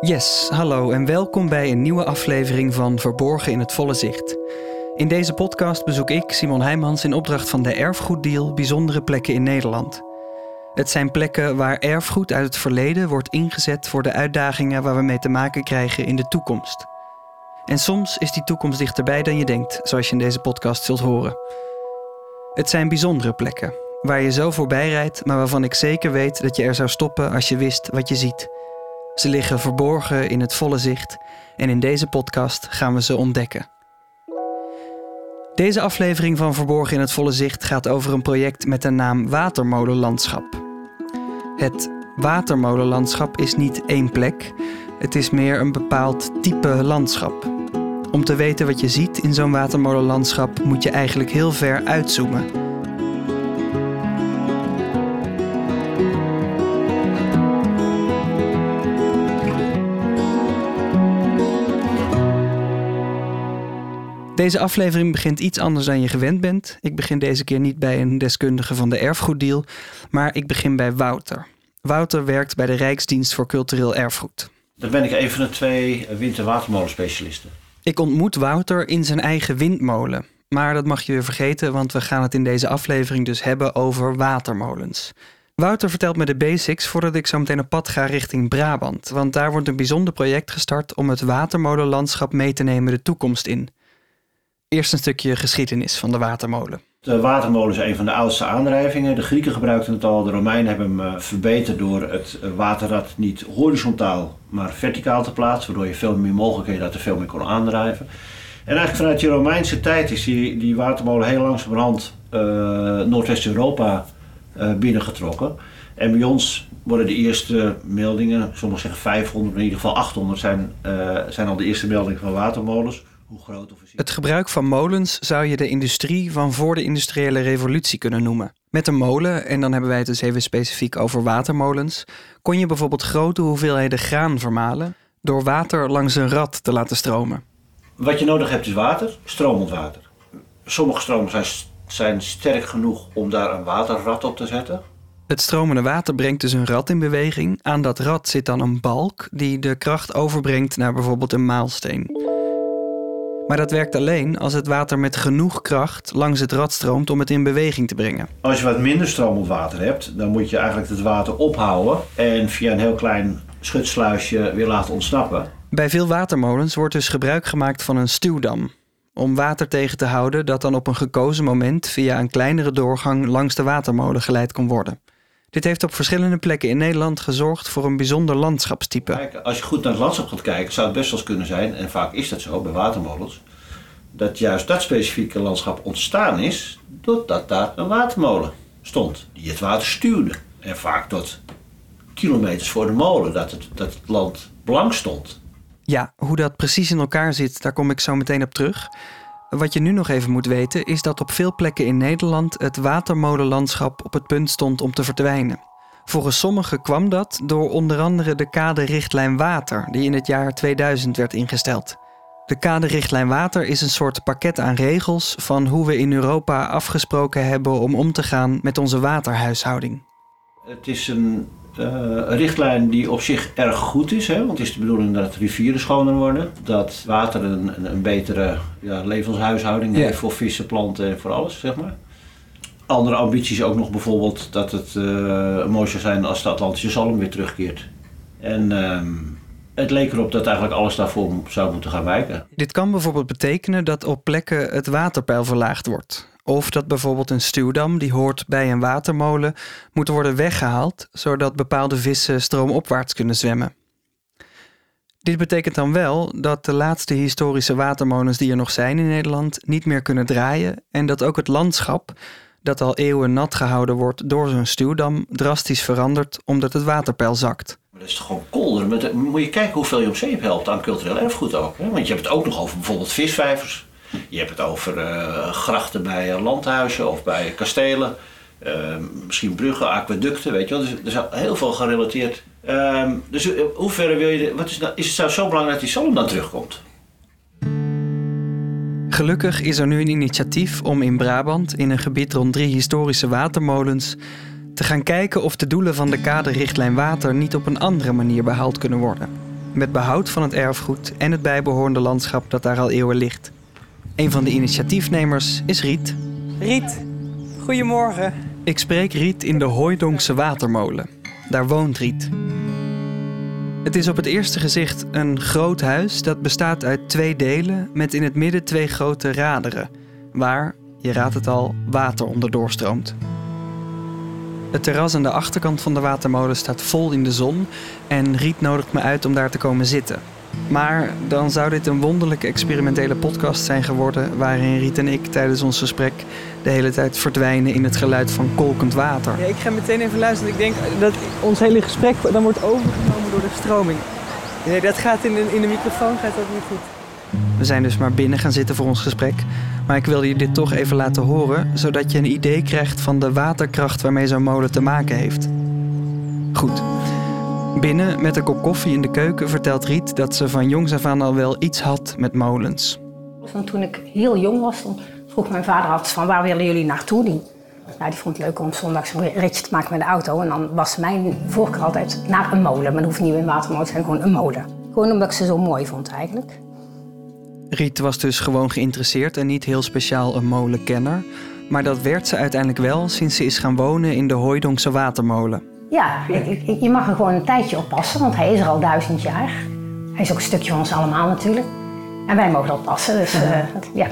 Yes, hallo en welkom bij een nieuwe aflevering van Verborgen in het Volle Zicht. In deze podcast bezoek ik, Simon Heijmans, in opdracht van de Erfgoeddeal bijzondere plekken in Nederland. Het zijn plekken waar erfgoed uit het verleden wordt ingezet voor de uitdagingen waar we mee te maken krijgen in de toekomst. En soms is die toekomst dichterbij dan je denkt, zoals je in deze podcast zult horen. Het zijn bijzondere plekken, waar je zo voorbij rijdt, maar waarvan ik zeker weet dat je er zou stoppen als je wist wat je ziet. Ze liggen verborgen in het volle zicht en in deze podcast gaan we ze ontdekken. Deze aflevering van Verborgen in het volle zicht gaat over een project met de naam Watermolenlandschap. Het watermolenlandschap is niet één plek, het is meer een bepaald type landschap. Om te weten wat je ziet in zo'n watermolenlandschap moet je eigenlijk heel ver uitzoomen. Deze aflevering begint iets anders dan je gewend bent. Ik begin deze keer niet bij een deskundige van de erfgoeddeal, maar ik begin bij Wouter. Wouter werkt bij de Rijksdienst voor Cultureel Erfgoed. Dan ben ik een van de twee wind- en watermolenspecialisten. Ik ontmoet Wouter in zijn eigen windmolen. Maar dat mag je weer vergeten, want we gaan het in deze aflevering dus hebben over watermolens. Wouter vertelt me de basics voordat ik zo meteen op pad ga richting Brabant. Want daar wordt een bijzonder project gestart om het watermolenlandschap mee te nemen de toekomst in. Eerst een stukje geschiedenis van de watermolen. De watermolen is een van de oudste aandrijvingen. De Grieken gebruikten het al, de Romeinen hebben hem eh, verbeterd door het eh, waterrad niet horizontaal, maar verticaal te plaatsen, waardoor je veel meer mogelijkheden had er veel meer kon aandrijven. En eigenlijk vanuit de Romeinse tijd is die, die watermolen heel langzamerhand uh, Noordwest-Europa uh, binnengetrokken. En bij ons worden de eerste meldingen, sommigen zeggen 500, in ieder geval 800 zijn, zijn al de eerste meldingen van watermolens. Hoe groot of het gebruik van molens zou je de industrie van voor de industriële revolutie kunnen noemen. Met een molen, en dan hebben wij het dus even specifiek over watermolens, kon je bijvoorbeeld grote hoeveelheden graan vermalen door water langs een rad te laten stromen. Wat je nodig hebt is water, stromend water. Sommige stromen zijn, zijn sterk genoeg om daar een waterrad op te zetten. Het stromende water brengt dus een rad in beweging. Aan dat rad zit dan een balk die de kracht overbrengt naar bijvoorbeeld een maalsteen. Maar dat werkt alleen als het water met genoeg kracht langs het rad stroomt om het in beweging te brengen. Als je wat minder stromend water hebt, dan moet je eigenlijk het water ophouden en via een heel klein schutsluisje weer laten ontsnappen. Bij veel watermolens wordt dus gebruik gemaakt van een stuwdam. Om water tegen te houden dat dan op een gekozen moment via een kleinere doorgang langs de watermolen geleid kon worden. Dit heeft op verschillende plekken in Nederland gezorgd voor een bijzonder landschapstype. Als je goed naar het landschap gaat kijken, zou het best wel eens kunnen zijn, en vaak is dat zo bij watermolens, dat juist dat specifieke landschap ontstaan is doordat daar een watermolen stond die het water stuwde. En vaak tot kilometers voor de molen dat het, dat het land blank stond. Ja, hoe dat precies in elkaar zit, daar kom ik zo meteen op terug. Wat je nu nog even moet weten is dat op veel plekken in Nederland het watermolenlandschap op het punt stond om te verdwijnen. Volgens sommigen kwam dat door onder andere de kaderichtlijn water, die in het jaar 2000 werd ingesteld. De kaderichtlijn water is een soort pakket aan regels van hoe we in Europa afgesproken hebben om om te gaan met onze waterhuishouding. Het is een uh, een richtlijn die op zich erg goed is. Hè? Want het is de bedoeling dat rivieren schoner worden. Dat water een, een, betere ja, levenshuishouding heeft voor vissen, planten en voor alles, zeg maar. Andere ambities ook nog bijvoorbeeld dat het uh, mooi zou zijn als de Atlantische zalm weer terugkeert. En uh, het leek erop dat eigenlijk alles daarvoor zou moeten gaan wijken. Dit kan bijvoorbeeld betekenen dat op plekken het waterpeil verlaagd wordt. Of dat bijvoorbeeld een stuwdam die hoort bij een watermolen moet worden weggehaald, zodat bepaalde vissen stroomopwaarts kunnen zwemmen. Dit betekent dan wel dat de laatste historische watermolens die er nog zijn in Nederland niet meer kunnen draaien en dat ook het landschap, dat al eeuwen nat gehouden wordt door zo'n stuwdam, drastisch verandert omdat het waterpeil zakt. Dat is toch gewoon kolder? Moet je kijken hoeveel je op zeep helpt aan cultureel erfgoed ook. Hè? Want je hebt het ook nog over bijvoorbeeld visvijvers. Je hebt het over uh, grachten bij landhuizen of bij kastelen. Uh, misschien bruggen, aqueducten, weet je wel. Dus er is heel veel gerelateerd. Uh, dus hoe ver wil je... Wat is, nou, is het zo belangrijk dat die zalm dan terugkomt? Gelukkig is er nu een initiatief om in Brabant, in een gebied rond drie historische watermolens, Te gaan kijken of de doelen van de kaderrichtlijn water niet op een andere manier behaald kunnen worden. Met behoud van het erfgoed en het bijbehorende landschap dat daar al eeuwen ligt. Een van de initiatiefnemers is Riet. Riet, goedemorgen. Ik spreek Riet in de Hooidonkse Watermolen. Daar woont Riet. Het is op het eerste gezicht een groot huis dat bestaat uit twee delen met in het midden twee grote raderen, waar, je raadt het al, water onder doorstroomt. Het terras aan de achterkant van de watermolen staat vol in de zon en Riet nodigt me uit om daar te komen zitten. Maar dan zou dit een wonderlijke experimentele podcast zijn geworden waarin Riet en ik tijdens ons gesprek de hele tijd verdwijnen in het geluid van kolkend water. Ja, ik ga meteen even luisteren. Ik denk dat ons hele gesprek dan wordt overgenomen door de stroming. Nee, dat gaat in de, in de microfoon gaat dat niet goed. We zijn dus maar binnen gaan zitten voor ons gesprek. Maar ik wilde je dit toch even laten horen, zodat je een idee krijgt van de waterkracht waarmee zo'n molen te maken heeft. Goed. Binnen met een kop koffie in de keuken vertelt Riet dat ze van jongs af aan al wel iets had met molens. Want toen ik heel jong was, dan vroeg mijn vader altijd van waar willen jullie naartoe? Die, nou, die vond het leuk om zondags een ritje te maken met de auto. En dan was mijn voorkeur altijd naar een molen. Maar dat hoeft niet een watermolen te zijn, gewoon een molen. Gewoon omdat ik ze zo mooi vond eigenlijk. Riet was dus gewoon geïnteresseerd en niet heel speciaal een molenkenner. Maar dat werd ze uiteindelijk wel sinds ze is gaan wonen in de Hooidonkse Watermolen. Ja, je mag er gewoon een tijdje op passen, want hij is er al duizend jaar. Hij is ook een stukje van ons allemaal natuurlijk. En wij mogen erop passen, dus eh, ja.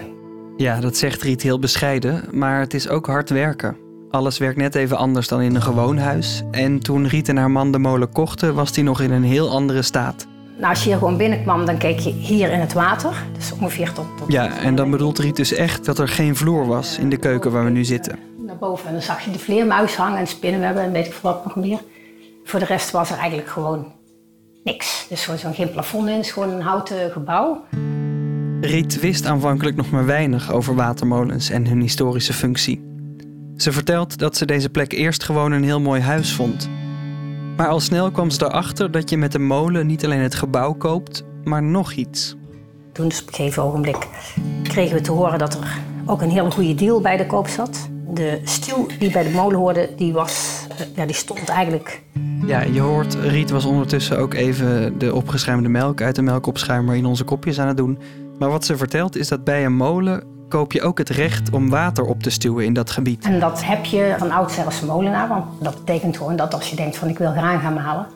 Ja, dat zegt Riet heel bescheiden, maar het is ook hard werken. Alles werkt net even anders dan in een gewoon huis. En toen Riet en haar man de molen kochten, was die nog in een heel andere staat. Nou, als je hier gewoon binnenkwam, dan keek je hier in het water. Dus ongeveer tot... tot Ja, en dan bedoelt Riet dus echt dat er geen vloer was in de keuken waar we nu zitten. Naar boven. En dan zag je de vleermuis hangen en spinnenwebben en weet ik veel wat nog meer. Voor de rest was er eigenlijk gewoon niks. Dus gewoon zo'n geen plafond in, het is gewoon een houten gebouw. Riet wist aanvankelijk nog maar weinig over watermolens en hun historische functie. Ze vertelt dat ze deze plek eerst gewoon een heel mooi huis vond. Maar al snel kwam ze erachter dat je met een molen niet alleen het gebouw koopt, maar nog iets. Toen dus op een gegeven ogenblik kregen we te horen dat er ook een hele goede deal bij de koop zat. De stuw die bij de molen hoorde, die, was, eh, ja, die stond eigenlijk... Ja, je hoort, Riet was ondertussen ook even de opgeschuimde melk uit de melkopschuimer in onze kopjes aan het doen. Maar wat ze vertelt is dat bij een molen koop je ook het recht om water op te stuwen in dat gebied. En dat heb je van oudsher als molenaar. Want dat betekent gewoon dat als je denkt van ik wil graan gaan malen...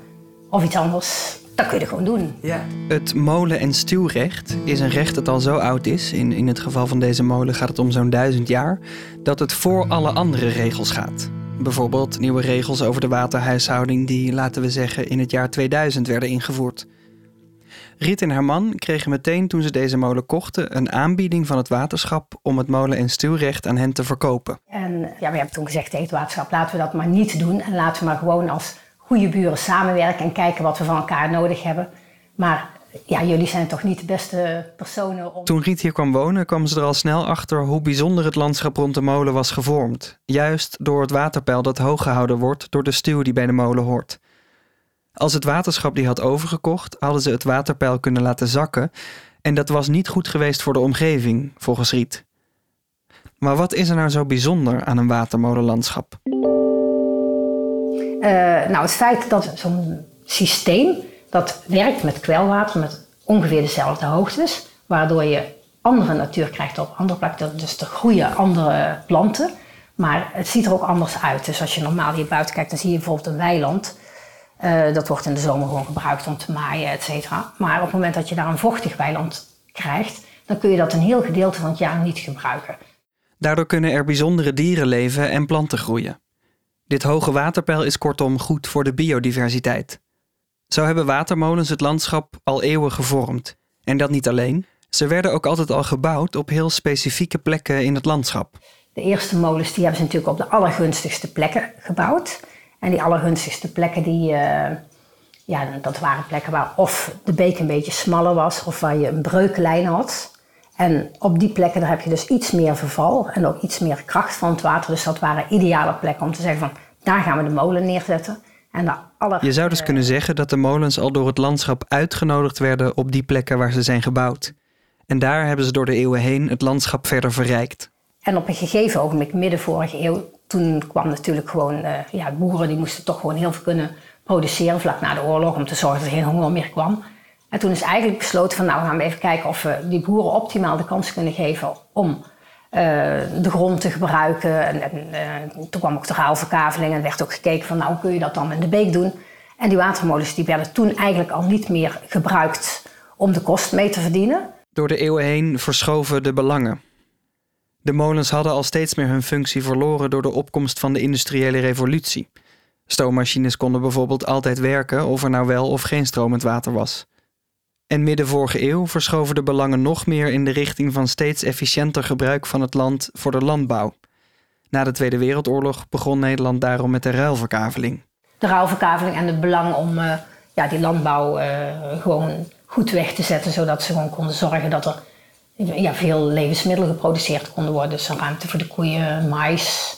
of iets anders, dat kun je gewoon doen. Ja. Het molen- en stuwrecht is een recht dat al zo oud is, in, in het geval van deze molen gaat het om zo'n duizend jaar, dat het voor alle andere regels gaat. Bijvoorbeeld nieuwe regels over de waterhuishouding die, laten we zeggen, in het jaar 2000 werden ingevoerd. Riet en haar man kregen meteen toen ze deze molen kochten een aanbieding van het waterschap om het molen- en stuwrecht aan hen te verkopen. En ja, we hebben toen gezegd tegen het waterschap, laten we dat maar niet doen. En laten we maar gewoon als goede buren samenwerken en kijken wat we van elkaar nodig hebben. Maar ja, jullie zijn toch niet de beste personen om... Toen Riet hier kwam wonen, kwam ze er al snel achter hoe bijzonder het landschap rond de molen was gevormd. Juist door het waterpeil dat hoog gehouden wordt door de stuw die bij de molen hoort. Als het waterschap die had overgekocht, hadden ze het waterpeil kunnen laten zakken. En dat was niet goed geweest voor de omgeving, volgens Riet. Maar wat is er nou zo bijzonder aan een watermolenlandschap? Eh, nou, het feit dat zo'n systeem dat werkt met kwelwater met ongeveer dezelfde hoogtes, waardoor je andere natuur krijgt op andere plekken. Dus er groeien andere planten, maar het ziet er ook anders uit. Dus als je normaal hier buiten kijkt, dan zie je bijvoorbeeld een weiland. Eh, dat wordt in de zomer gewoon gebruikt om te maaien, et cetera. Maar op het moment dat je daar een vochtig weiland krijgt, dan kun je dat een heel gedeelte van het jaar niet gebruiken. Daardoor kunnen er bijzondere dieren leven en planten groeien. Dit hoge waterpeil is kortom goed voor de biodiversiteit. Zo hebben watermolens het landschap al eeuwen gevormd. En dat niet alleen, ze werden ook altijd al gebouwd op heel specifieke plekken in het landschap. De eerste molens die hebben ze natuurlijk op de allergunstigste plekken gebouwd. En die allergunstigste plekken, die, eh, ja, dat waren plekken waar of de beek een beetje smaller was of waar je een breuklijn had. En op die plekken daar heb je dus iets meer verval en ook iets meer kracht van het water. Dus dat waren ideale plekken om te zeggen van daar gaan we de molen neerzetten. En de aller, Je zou dus kunnen zeggen dat de molens al door het landschap uitgenodigd werden op die plekken waar ze zijn gebouwd. En daar hebben ze door de eeuwen heen het landschap verder verrijkt. En op een gegeven ogenblik, midden vorige eeuw, toen kwam natuurlijk gewoon, uh, ja, boeren die moesten toch gewoon heel veel kunnen produceren vlak na de oorlog om te zorgen dat er geen honger meer kwam. En toen is eigenlijk besloten van nou gaan we even kijken of we die boeren optimaal de kans kunnen geven om uh, de grond te gebruiken. En, en uh, toen kwam ook de ruilverkaveling en werd ook gekeken van nou kun je dat dan in de beek doen. En die watermolens die werden toen eigenlijk al niet meer gebruikt om de kost mee te verdienen. Door de eeuwen heen verschoven de belangen. De molens hadden al steeds meer hun functie verloren door de opkomst van de industriële revolutie. Stoommachines konden bijvoorbeeld altijd werken of er nou wel of geen stromend water was. En midden vorige eeuw verschoven de belangen nog meer in de richting van steeds efficiënter gebruik van het land voor de landbouw. Na de Tweede Wereldoorlog begon Nederland daarom met de ruilverkaveling. De ruilverkaveling en het belang om uh, ja, die landbouw uh, gewoon goed weg te zetten, zodat ze gewoon konden zorgen dat er ja, veel levensmiddelen geproduceerd konden worden. Dus ruimte voor de koeien, mais.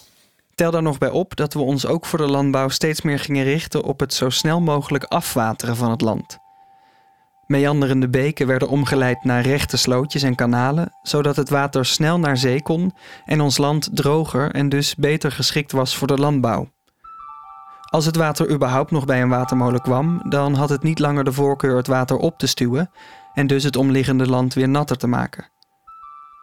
Tel daar nog bij op dat we ons ook voor de landbouw steeds meer gingen richten op het zo snel mogelijk afwateren van het land. Meanderende beken werden omgeleid naar rechte slootjes en kanalen, zodat het water snel naar zee kon en ons land droger en dus beter geschikt was voor de landbouw. Als het water überhaupt nog bij een watermolen kwam, dan had het niet langer de voorkeur het water op te stuwen en dus het omliggende land weer natter te maken.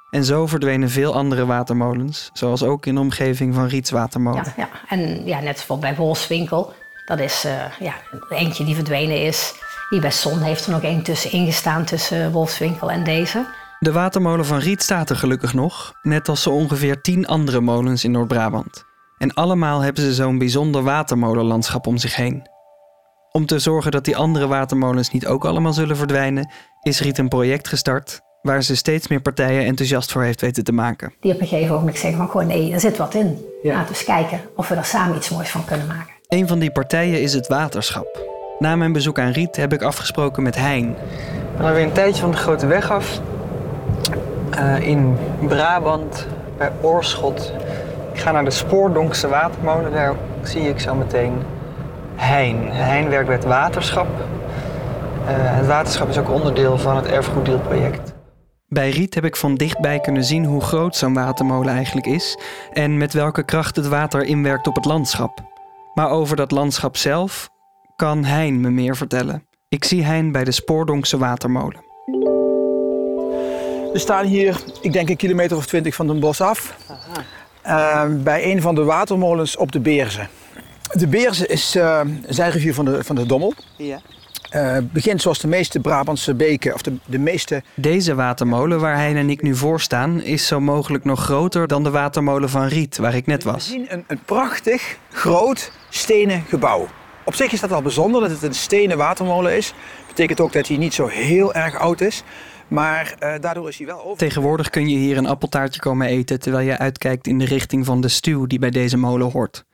En zo verdwenen veel andere watermolens, zoals ook in de omgeving van Rietswatermolen. Ja, ja. en ja, net zoals bij Wolfswinkel, dat is uh, ja, eentje die verdwenen is. Hier bij Son heeft er nog één tussen ingestaan tussen Wolfswinkel en deze. De watermolen van Riet staat er gelukkig nog, net als zo ongeveer tien andere molens in Noord-Brabant. En allemaal hebben ze zo'n bijzonder watermolenlandschap om zich heen. Om te zorgen dat die andere watermolens niet ook allemaal zullen verdwijnen, is Riet een project gestart waar ze steeds meer partijen enthousiast voor heeft weten te maken. Die op een gegeven moment zeggen van gewoon nee, er zit wat in. Laten we eens kijken of we er samen iets moois van kunnen maken. Een van die partijen is het waterschap. Na mijn bezoek aan Riet heb ik afgesproken met Hein. We gaan weer een tijdje van de grote weg af. Uh, in Brabant, bij Oorschot. Ik ga naar de Spoordonkse watermolen. Daar zie ik zo meteen Hein. Hein werkt bij het waterschap. Uh, het waterschap is ook onderdeel van het erfgoeddeelproject. Bij Riet heb ik van dichtbij kunnen zien hoe groot zo'n watermolen eigenlijk is en met welke kracht het water inwerkt op het landschap. Maar over dat landschap zelf kan Hein me meer vertellen. Ik zie Hein bij de Spoordonkse watermolen. We staan hier, ik denk een kilometer of twintig van Den Bosch af. Uh, bij een van de watermolens op de Beerze. De Beerze is uh, een zijrivier van de, van de Dommel. Ja. Uh, begint zoals de meeste Brabantse beken, of de, de meeste... Deze watermolen waar Hein en ik nu voor staan... is zo mogelijk nog groter dan de watermolen van Riet, waar ik net was. We zien een, een prachtig, groot, stenen gebouw. Op zich is dat al bijzonder dat het een stenen watermolen is. Betekent ook dat hij niet zo heel erg oud is. Maar uh, daardoor is hij wel over. Tegenwoordig kun je hier een appeltaartje komen eten terwijl je uitkijkt in de richting van de stuw die bij deze molen hoort.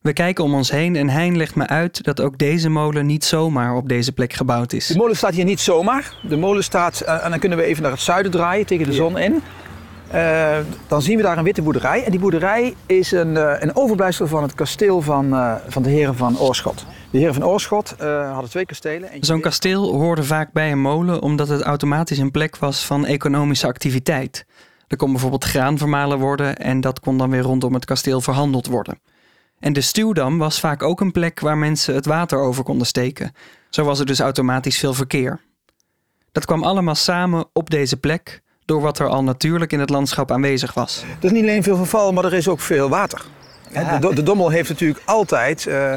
We kijken om ons heen en Hein legt me uit dat ook deze molen niet zomaar op deze plek gebouwd is. De molen staat hier niet zomaar. De molen staat, uh, en dan kunnen we even naar het zuiden draaien tegen de zon in. Uh, dan zien we daar een witte boerderij. En die boerderij is een, uh, een overblijfsel van het kasteel van, uh, van de heren van Oorschot. De heren van Oorschot hadden twee kastelen. Zo'n kasteel hoorde vaak bij een molen omdat het automatisch een plek was van economische activiteit. Er kon bijvoorbeeld graan vermalen worden en dat kon dan weer rondom het kasteel verhandeld worden. En de stuwdam was vaak ook een plek waar mensen het water over konden steken. Zo was er dus automatisch veel verkeer. Dat kwam allemaal samen op deze plek door wat er al natuurlijk in het landschap aanwezig was. Er is niet alleen veel verval, maar er is ook veel water. Ja. De, de, Dommel heeft natuurlijk altijd uh,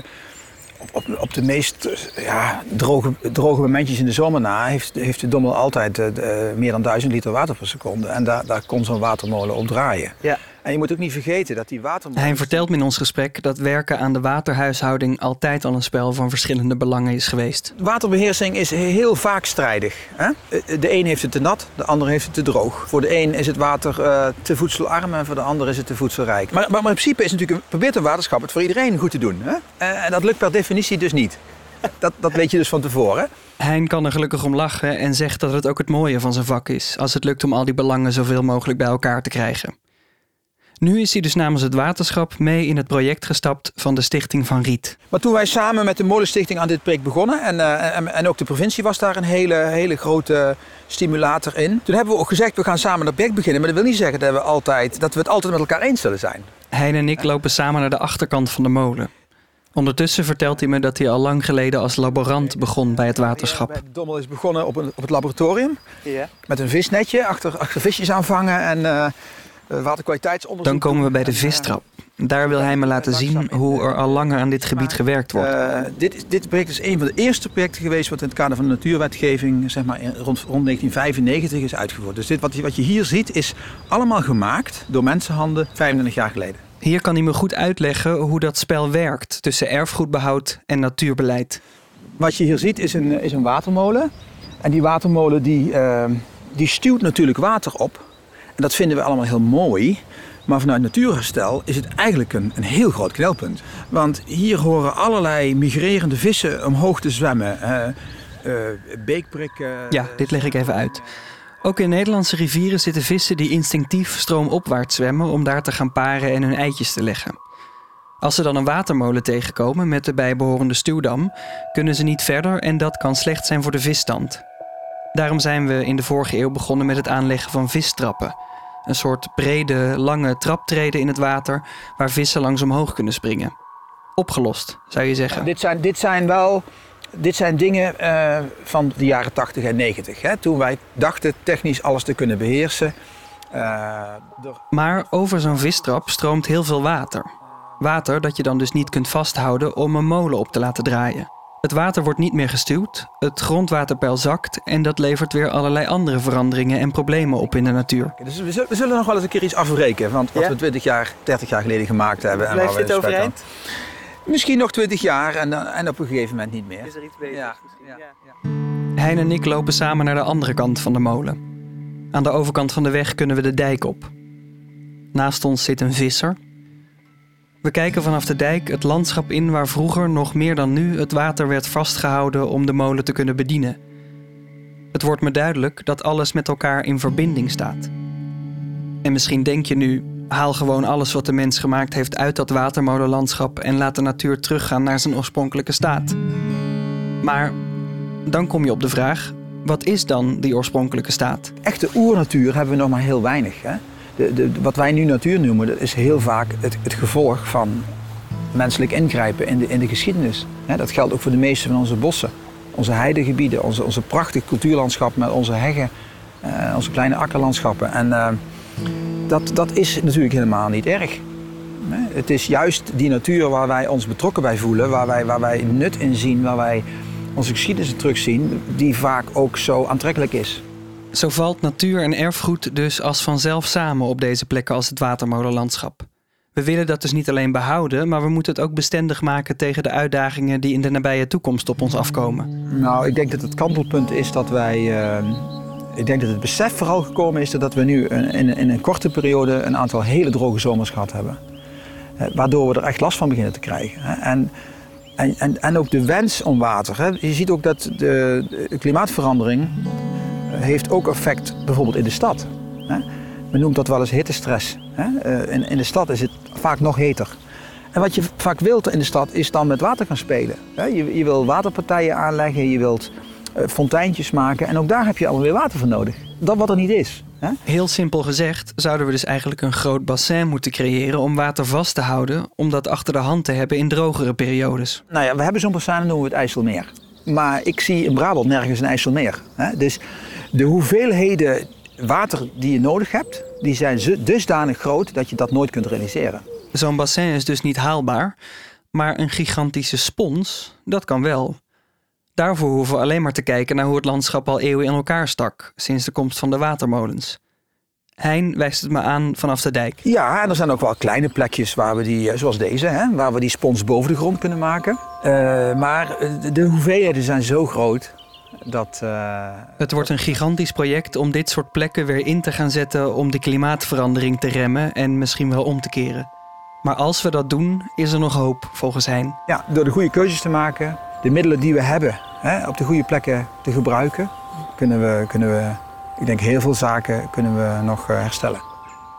op, op, de meest uh, ja, droge, droge momentjes in de zomer na... heeft, heeft de Dommel altijd uh, meer dan 1000 liter water per seconde. En daar, daar kon zo'n watermolen op draaien. Ja. En je moet ook niet vergeten dat die watermolen... Hij vertelt me in ons gesprek dat werken aan de waterhuishouding altijd al een spel van verschillende belangen is geweest. Waterbeheersing is heel vaak strijdig. Hè? De een heeft het te nat, de ander heeft het te droog. Voor de een is het water uh, te voedselarm en voor de ander is het te voedselrijk. Maar, maar, in principe is natuurlijk, probeert een waterschap het voor iedereen goed te doen. Hè? En dat lukt per definitie dus niet. Dat, dat weet je dus van tevoren. Hein kan er gelukkig om lachen en zegt dat het ook het mooie van zijn vak is... als het lukt om al die belangen zoveel mogelijk bij elkaar te krijgen. Nu is hij dus namens het waterschap mee in het project gestapt van de Stichting van Riet. Maar toen wij samen met de Molenstichting aan dit project begonnen, en, uh, en, en, ook de provincie was daar een hele, hele grote stimulator in. Toen hebben we ook gezegd, we gaan samen dat project beginnen. Maar dat wil niet zeggen dat we, altijd, dat we het altijd met elkaar eens zullen zijn. Hein en ik lopen samen naar de achterkant van de molen. Ondertussen vertelt hij me dat hij al lang geleden als laborant begon bij het waterschap. Dommel is begonnen op, een, op het laboratorium. Ja. Met een visnetje, achter, achter visjes aanvangen en eh, waterkwaliteitsonderzoek. Dan komen we bij de vistrap. Daar wil hij me laten zien hoe er al langer aan dit gebied gewerkt wordt. Uh, dit, dit project is een van de eerste projecten geweest wat in het kader van de natuurwetgeving zeg maar, rond, rond 1995 is uitgevoerd. Dus dit, wat, je- wat je hier ziet is allemaal gemaakt door mensenhanden 25 jaar geleden. Hier kan hij me goed uitleggen hoe dat spel werkt tussen erfgoedbehoud en natuurbeleid. Wat je hier ziet is een, is een watermolen. En die watermolen die, eh, die stuwt natuurlijk water op. En dat vinden we allemaal heel mooi. Maar vanuit natuurherstel is het eigenlijk een, een heel groot knelpunt. Want hier horen allerlei migrerende vissen omhoog te zwemmen. eh, eh, beekprikken. Ja, dit leg ik even uit. Ook in Nederlandse rivieren zitten vissen die instinctief stroomopwaarts zwemmen om daar te gaan paren en hun eitjes te leggen. Als ze dan een watermolen tegenkomen met de bijbehorende stuwdam, kunnen ze niet verder en dat kan slecht zijn voor de visstand. Daarom zijn we in de vorige eeuw begonnen met het aanleggen van vistrappen. Een soort brede, lange traptreden in het water waar vissen langs omhoog kunnen springen. Opgelost, zou je zeggen. Dit zijn, dit zijn wel dit zijn dingen eh, van de jaren 80 en 90. Hè, toen wij dachten technisch alles te kunnen beheersen. Eh, door- Maar over zo'n vistrap stroomt heel veel water. Water dat je dan dus niet kunt vasthouden om een molen op te laten draaien. Het water wordt niet meer gestuwd, het grondwaterpeil zakt en dat levert weer allerlei andere veranderingen en problemen op in de natuur. Dus we zullen, nog wel eens een keer iets afbreken. Want wat Ja? we 20 jaar, 30 jaar geleden gemaakt hebben. en Blijft dit overeind? Misschien nog 20 jaar en, dan- en op een gegeven moment niet meer. er iets beter? Ja, ja. Hein en ik lopen samen naar de andere kant van de molen. Aan de overkant van de weg kunnen we de dijk op. Naast ons zit een visser. We kijken vanaf de dijk het landschap in waar vroeger nog meer dan nu het water werd vastgehouden om de molen te kunnen bedienen. Het wordt me duidelijk dat alles met elkaar in verbinding staat. En misschien denk je nu, haal gewoon alles wat de mens gemaakt heeft uit dat watermolenlandschap en laat de natuur teruggaan naar zijn oorspronkelijke staat. Maar dan kom je op de vraag: wat is dan die oorspronkelijke staat? Echte oernatuur hebben we nog maar heel weinig. Hè? Wat wij nu natuur noemen, dat is heel vaak het, het gevolg van menselijk ingrijpen in de, in de geschiedenis. Dat geldt ook voor de meeste van onze bossen. Onze heidegebieden, onze, onze prachtig cultuurlandschap met onze heggen, eh, onze kleine akkerlandschappen. En eh, dat, dat is natuurlijk helemaal niet erg. Het is juist die natuur waar wij ons betrokken bij voelen, waar wij, waar wij nut in zien, waar wij onze geschiedenis terugzien, die vaak ook zo aantrekkelijk is. Zo valt natuur en erfgoed dus als vanzelf samen op deze plekken als het watermolenlandschap. We willen dat dus niet alleen behouden, maar we moeten het ook bestendig maken tegen de uitdagingen die in de nabije toekomst op ons afkomen. Nou, ik denk dat het kantelpunt is dat wij. eh, ik denk dat het besef vooral gekomen is dat we nu in, in een korte periode een aantal hele droge zomers gehad hebben. Eh, waardoor we er echt last van beginnen te krijgen. En, en, en, en ook de wens om water. Hè. Je ziet ook dat de, de klimaatverandering heeft ook effect bijvoorbeeld in de stad. Hè. Men noemt dat wel eens hittestress. Hè. Eh, In, in de stad is het vaak nog heter. En wat je vaak wilt in de stad is dan met water gaan spelen. Je, je wil waterpartijen aanleggen, je wilt eh, fonteintjes maken en ook daar heb je allemaal weer water voor nodig. Dat wat er niet is. Hè. Heel simpel gezegd zouden we dus eigenlijk een groot bassin moeten creëren om water vast te houden, om dat achter de hand te hebben in drogere periodes. Nou ja, we hebben zo'n bassin, noemen we het IJsselmeer. Maar ik zie in Brabant nergens een IJsselmeer. Hè. Dus de hoeveelheden water die je nodig hebt, die zijn dusdanig groot dat je dat nooit kunt realiseren. Zo'n bassin is dus niet haalbaar, maar een gigantische spons, dat kan wel. Daarvoor hoeven we alleen maar te kijken naar hoe het landschap al eeuwen in elkaar stak, sinds de komst van de watermolens. Hein wijst het me aan vanaf de dijk. Ja, en er zijn ook wel kleine plekjes waar we die, eh, zoals deze, hè, waar we die spons boven de grond kunnen maken. Eh, maar eh, de hoeveelheden zijn zo groot dat. eh, Het wordt een gigantisch project om dit soort plekken weer in te gaan zetten om de klimaatverandering te remmen en misschien wel om te keren. Maar als we dat doen, is er nog hoop, volgens Hein. ja, door de goede keuzes te maken, de middelen die we hebben hè, op de goede plekken te gebruiken, kunnen we, kunnen we, ik denk heel veel zaken kunnen we nog eh, herstellen.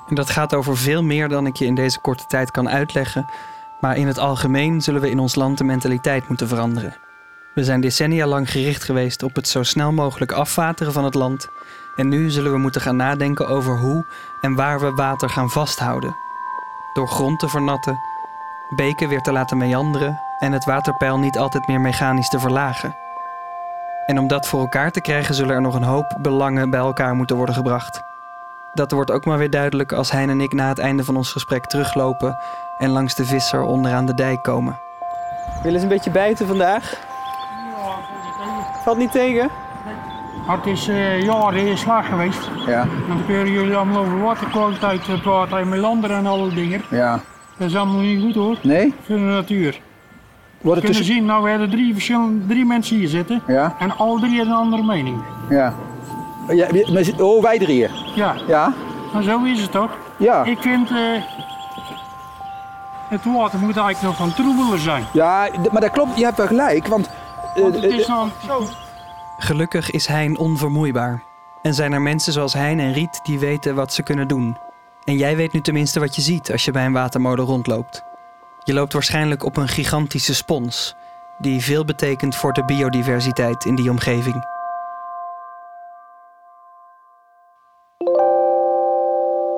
En dat gaat over veel meer dan ik je in deze korte tijd kan uitleggen. Maar in het algemeen zullen we in ons land de mentaliteit moeten veranderen. We zijn decennia lang gericht geweest op het zo snel mogelijk afwateren van het land. En nu zullen we moeten gaan nadenken over hoe en waar we water gaan vasthouden. door grond te vernatten, beken weer te laten meanderen en het waterpeil niet altijd meer mechanisch te verlagen. En om dat voor elkaar te krijgen zullen er nog een hoop belangen bij elkaar moeten worden gebracht. Dat wordt ook maar weer duidelijk als Hein en ik na het einde van ons gesprek teruglopen en langs de visser onderaan de dijk komen. Willen ze een beetje bijten vandaag? Valt niet tegen? Het is eh jaren in slag geweest. Ja, dan kunnen jullie allemaal over waterkwaliteit eh, praten en melander en alle dingen. ja. Dat is allemaal niet goed hoor, Nee? voor de natuur. Wordt het kunnen tussen... zien, nou we hebben drie, verschillende, drie mensen hier zitten. Ja, En alle drie hebben een andere mening. ja. ja oh, wij drieën. Ja, Ja? maar zo is het toch. Ja. Ik vind, eh, het water moet eigenlijk nog van troebeler zijn. Ja, maar dat klopt. Je hebt wel gelijk, want... eh, Want het eh, is nog zo. Gelukkig is Hein onvermoeibaar. En zijn er mensen zoals Hein en Riet die weten wat ze kunnen doen. En jij weet nu tenminste wat je ziet als je bij een watermolen rondloopt. Je loopt waarschijnlijk op een gigantische spons, die veel betekent voor de biodiversiteit in die omgeving.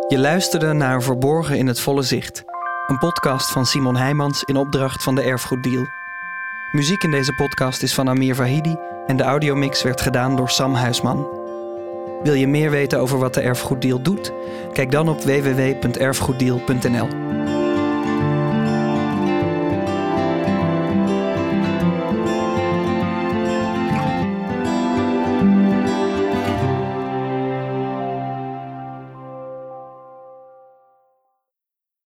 Je luisterde naar Verborgen in het Volle Zicht, een podcast van Simon Heijmans in opdracht van de Erfgoeddeal. Muziek in deze podcast is van Amir Vahidi en de audiomix werd gedaan door Sam Huisman. Wil je meer weten over wat de Erfgoeddeal doet? Kijk dan op www.erfgoeddeal.nl.